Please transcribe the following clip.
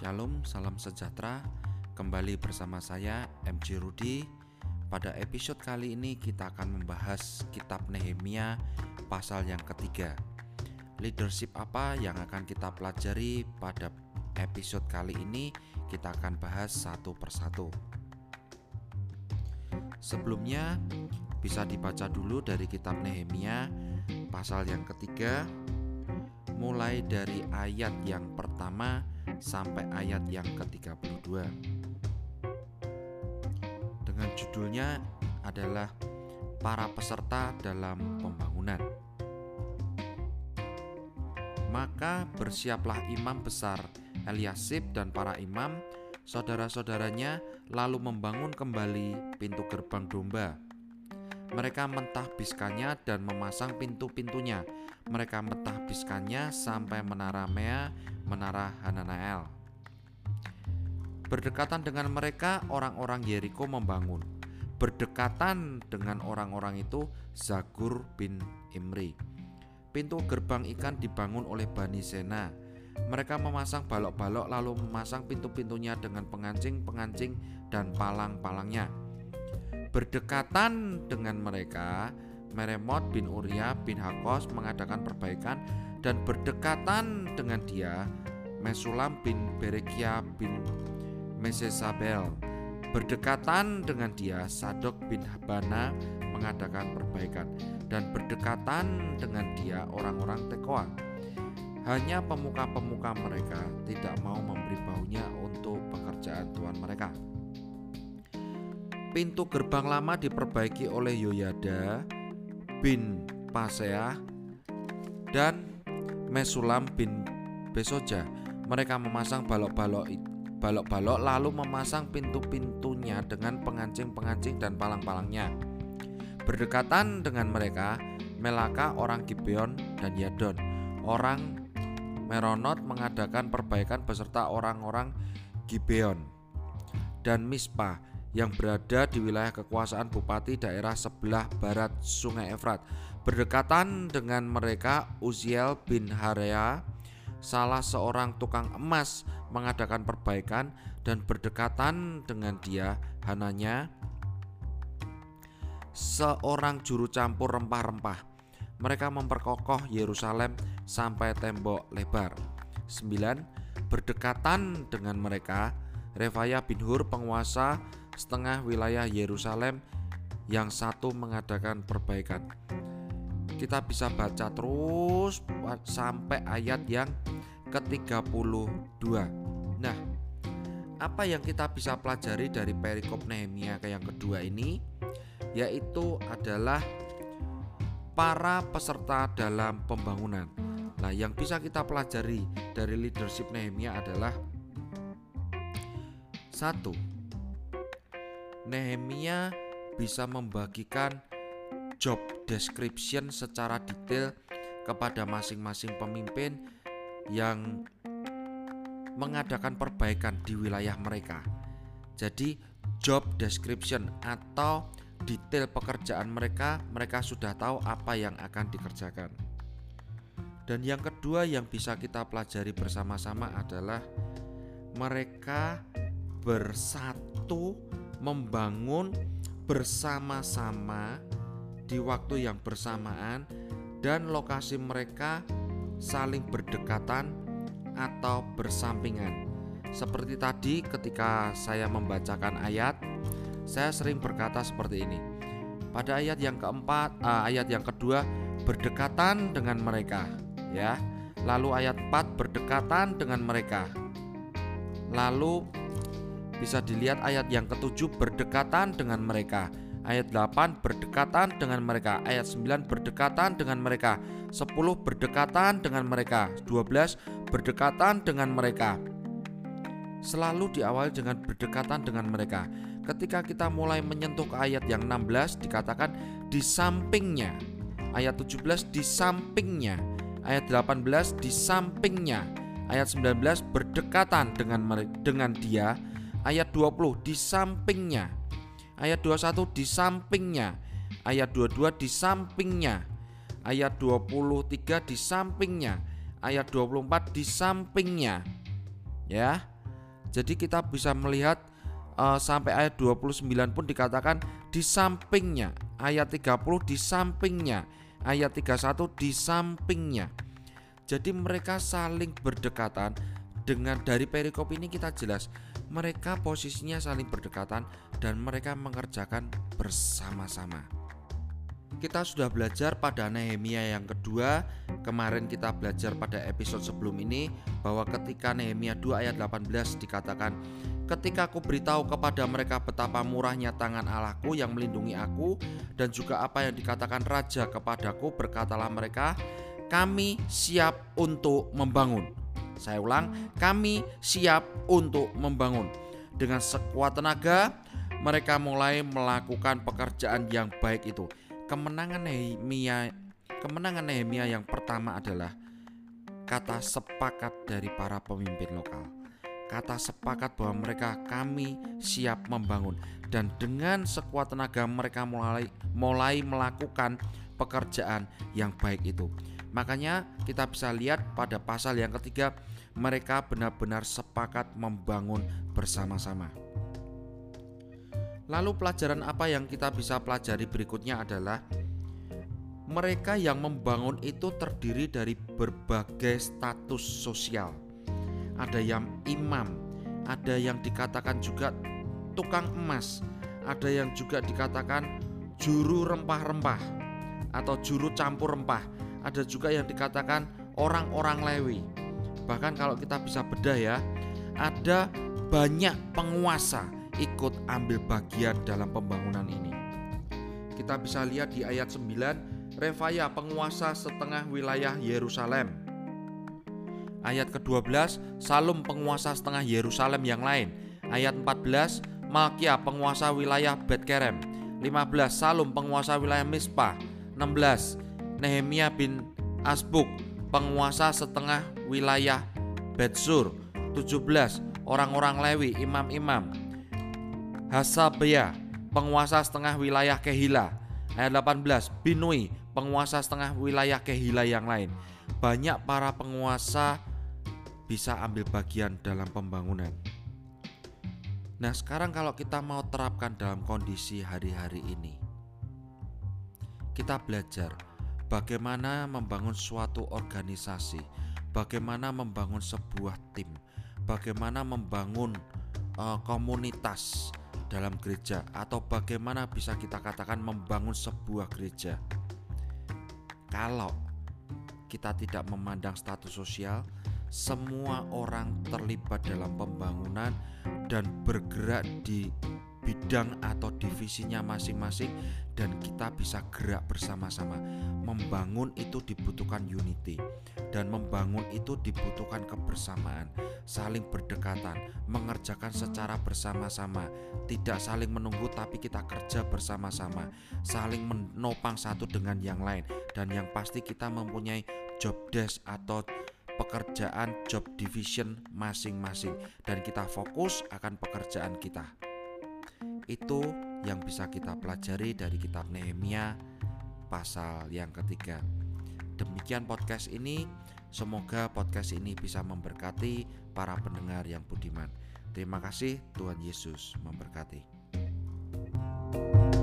Shalom, salam sejahtera. Kembali bersama saya MJ Rudi. Pada episode kali ini kita akan membahas kitab Nehemia pasal yang ketiga. Leadership apa yang akan kita pelajari pada episode kali ini kita akan bahas satu persatu. Sebelumnya bisa dibaca dulu dari kitab Nehemia pasal yang ketiga mulai dari ayat yang pertama sampai ayat yang ke-32. Dengan judulnya adalah para peserta dalam pembangunan. Maka bersiaplah imam besar Eliasib dan para imam, saudara-saudaranya lalu membangun kembali pintu gerbang domba mereka mentahbiskannya dan memasang pintu-pintunya. Mereka mentahbiskannya sampai menara Mea, menara Hananael. Berdekatan dengan mereka, orang-orang Yeriko membangun. Berdekatan dengan orang-orang itu, Zagur bin Imri. Pintu gerbang ikan dibangun oleh Bani Sena. Mereka memasang balok-balok lalu memasang pintu-pintunya dengan pengancing-pengancing dan palang-palangnya Berdekatan dengan mereka, Meremot bin Uria bin Hakos mengadakan perbaikan dan berdekatan dengan dia, Mesulam bin Berekia bin Mesesabel. Berdekatan dengan dia, Sadok bin Habana mengadakan perbaikan dan berdekatan dengan dia orang-orang Tekoa. Hanya pemuka-pemuka mereka tidak mau memberi baunya untuk pekerjaan Tuhan mereka. Pintu gerbang lama diperbaiki oleh Yoyada bin Paseah dan Mesulam bin Besoja. Mereka memasang balok-balok balok-balok lalu memasang pintu-pintunya dengan pengancing-pengancing dan palang-palangnya. Berdekatan dengan mereka, Melaka orang Gibeon dan Yadon, orang Meronot mengadakan perbaikan beserta orang-orang Gibeon dan Mispa yang berada di wilayah kekuasaan bupati daerah sebelah barat Sungai Efrat. Berdekatan dengan mereka, Uziel bin Harea, salah seorang tukang emas, mengadakan perbaikan dan berdekatan dengan dia Hananya, seorang juru campur rempah-rempah. Mereka memperkokoh Yerusalem sampai tembok lebar. 9. Berdekatan dengan mereka, Refaya bin Hur penguasa setengah wilayah Yerusalem yang satu mengadakan perbaikan. Kita bisa baca terus sampai ayat yang ke-32. Nah, apa yang kita bisa pelajari dari perikop Nehemia yang kedua ini yaitu adalah para peserta dalam pembangunan. Nah, yang bisa kita pelajari dari leadership Nehemia adalah satu, Nehemia bisa membagikan job description secara detail kepada masing-masing pemimpin yang mengadakan perbaikan di wilayah mereka. Jadi, job description atau detail pekerjaan mereka, mereka sudah tahu apa yang akan dikerjakan. Dan yang kedua yang bisa kita pelajari bersama-sama adalah mereka bersatu membangun bersama-sama di waktu yang bersamaan dan lokasi mereka saling berdekatan atau bersampingan. Seperti tadi ketika saya membacakan ayat, saya sering berkata seperti ini. Pada ayat yang keempat, uh, ayat yang kedua berdekatan dengan mereka, ya. Lalu ayat 4 berdekatan dengan mereka. Lalu bisa dilihat ayat yang ketujuh berdekatan dengan mereka. Ayat 8 berdekatan dengan mereka. Ayat 9 berdekatan dengan mereka. 10 berdekatan dengan mereka. 12 berdekatan dengan mereka. Selalu diawali dengan berdekatan dengan mereka. Ketika kita mulai menyentuh ke ayat yang 16 dikatakan di sampingnya. Ayat 17 di sampingnya. Ayat 18 di sampingnya. Ayat 19 berdekatan dengan dengan dia Ayat 20 di sampingnya. Ayat 21 di sampingnya. Ayat 22 di sampingnya. Ayat 23 di sampingnya. Ayat 24 di sampingnya. Ya. Jadi kita bisa melihat uh, sampai ayat 29 pun dikatakan di sampingnya. Ayat 30 di sampingnya. Ayat 31 di sampingnya. Jadi mereka saling berdekatan dengan dari perikop ini kita jelas mereka posisinya saling berdekatan dan mereka mengerjakan bersama-sama. Kita sudah belajar pada Nehemia yang kedua. Kemarin kita belajar pada episode sebelum ini bahwa ketika Nehemia 2 ayat 18 dikatakan, "Ketika aku beritahu kepada mereka betapa murahnya tangan Allahku yang melindungi aku dan juga apa yang dikatakan raja kepadaku, berkatalah mereka, kami siap untuk membangun." Saya ulang, kami siap untuk membangun. Dengan sekuat tenaga, mereka mulai melakukan pekerjaan yang baik itu kemenangan Nehemia kemenangan Nehemia yang pertama adalah kata sepakat dari para pemimpin lokal. Kata sepakat bahwa mereka kami siap membangun dan dengan sekuat tenaga mereka mulai mulai melakukan pekerjaan yang baik itu. Makanya kita bisa lihat pada pasal yang ketiga mereka benar-benar sepakat membangun bersama-sama. Lalu pelajaran apa yang kita bisa pelajari berikutnya adalah mereka yang membangun itu terdiri dari berbagai status sosial. Ada yang imam, ada yang dikatakan juga tukang emas, ada yang juga dikatakan juru rempah-rempah atau juru campur rempah, ada juga yang dikatakan orang-orang Lewi. Bahkan kalau kita bisa bedah ya, ada banyak penguasa ikut ambil bagian dalam pembangunan ini. Kita bisa lihat di ayat 9, Refaya penguasa setengah wilayah Yerusalem. Ayat ke-12, Salum penguasa setengah Yerusalem yang lain. Ayat 14, Malkia penguasa wilayah Betkerem. 15, Salum penguasa wilayah Mispa. 16, Nehemia bin Asbuk penguasa setengah wilayah Betsur. 17, orang-orang Lewi, imam-imam. Hasabia, penguasa setengah wilayah Kehila. Ayat 18, Binui, penguasa setengah wilayah Kehila yang lain. Banyak para penguasa bisa ambil bagian dalam pembangunan. Nah, sekarang kalau kita mau terapkan dalam kondisi hari-hari ini, kita belajar bagaimana membangun suatu organisasi, bagaimana membangun sebuah tim, bagaimana membangun uh, komunitas, dalam gereja? Atau bagaimana bisa kita katakan membangun sebuah gereja. Kalau kita tidak memandang status sosial, semua orang terlibat dalam pembangunan dan bergerak di bidang atau divisinya masing-masing dan kita bisa gerak bersama-sama. Membangun itu dibutuhkan unity dan membangun itu dibutuhkan kebersamaan, saling berdekatan, mengerjakan secara bersama-sama, tidak saling menunggu tapi kita kerja bersama-sama, saling menopang satu dengan yang lain dan yang pasti kita mempunyai job desk atau pekerjaan job division masing-masing dan kita fokus akan pekerjaan kita. Itu yang bisa kita pelajari dari kitab Nehemia pasal yang ketiga. Demikian podcast ini. Semoga podcast ini bisa memberkati para pendengar yang budiman. Terima kasih, Tuhan Yesus memberkati. thank you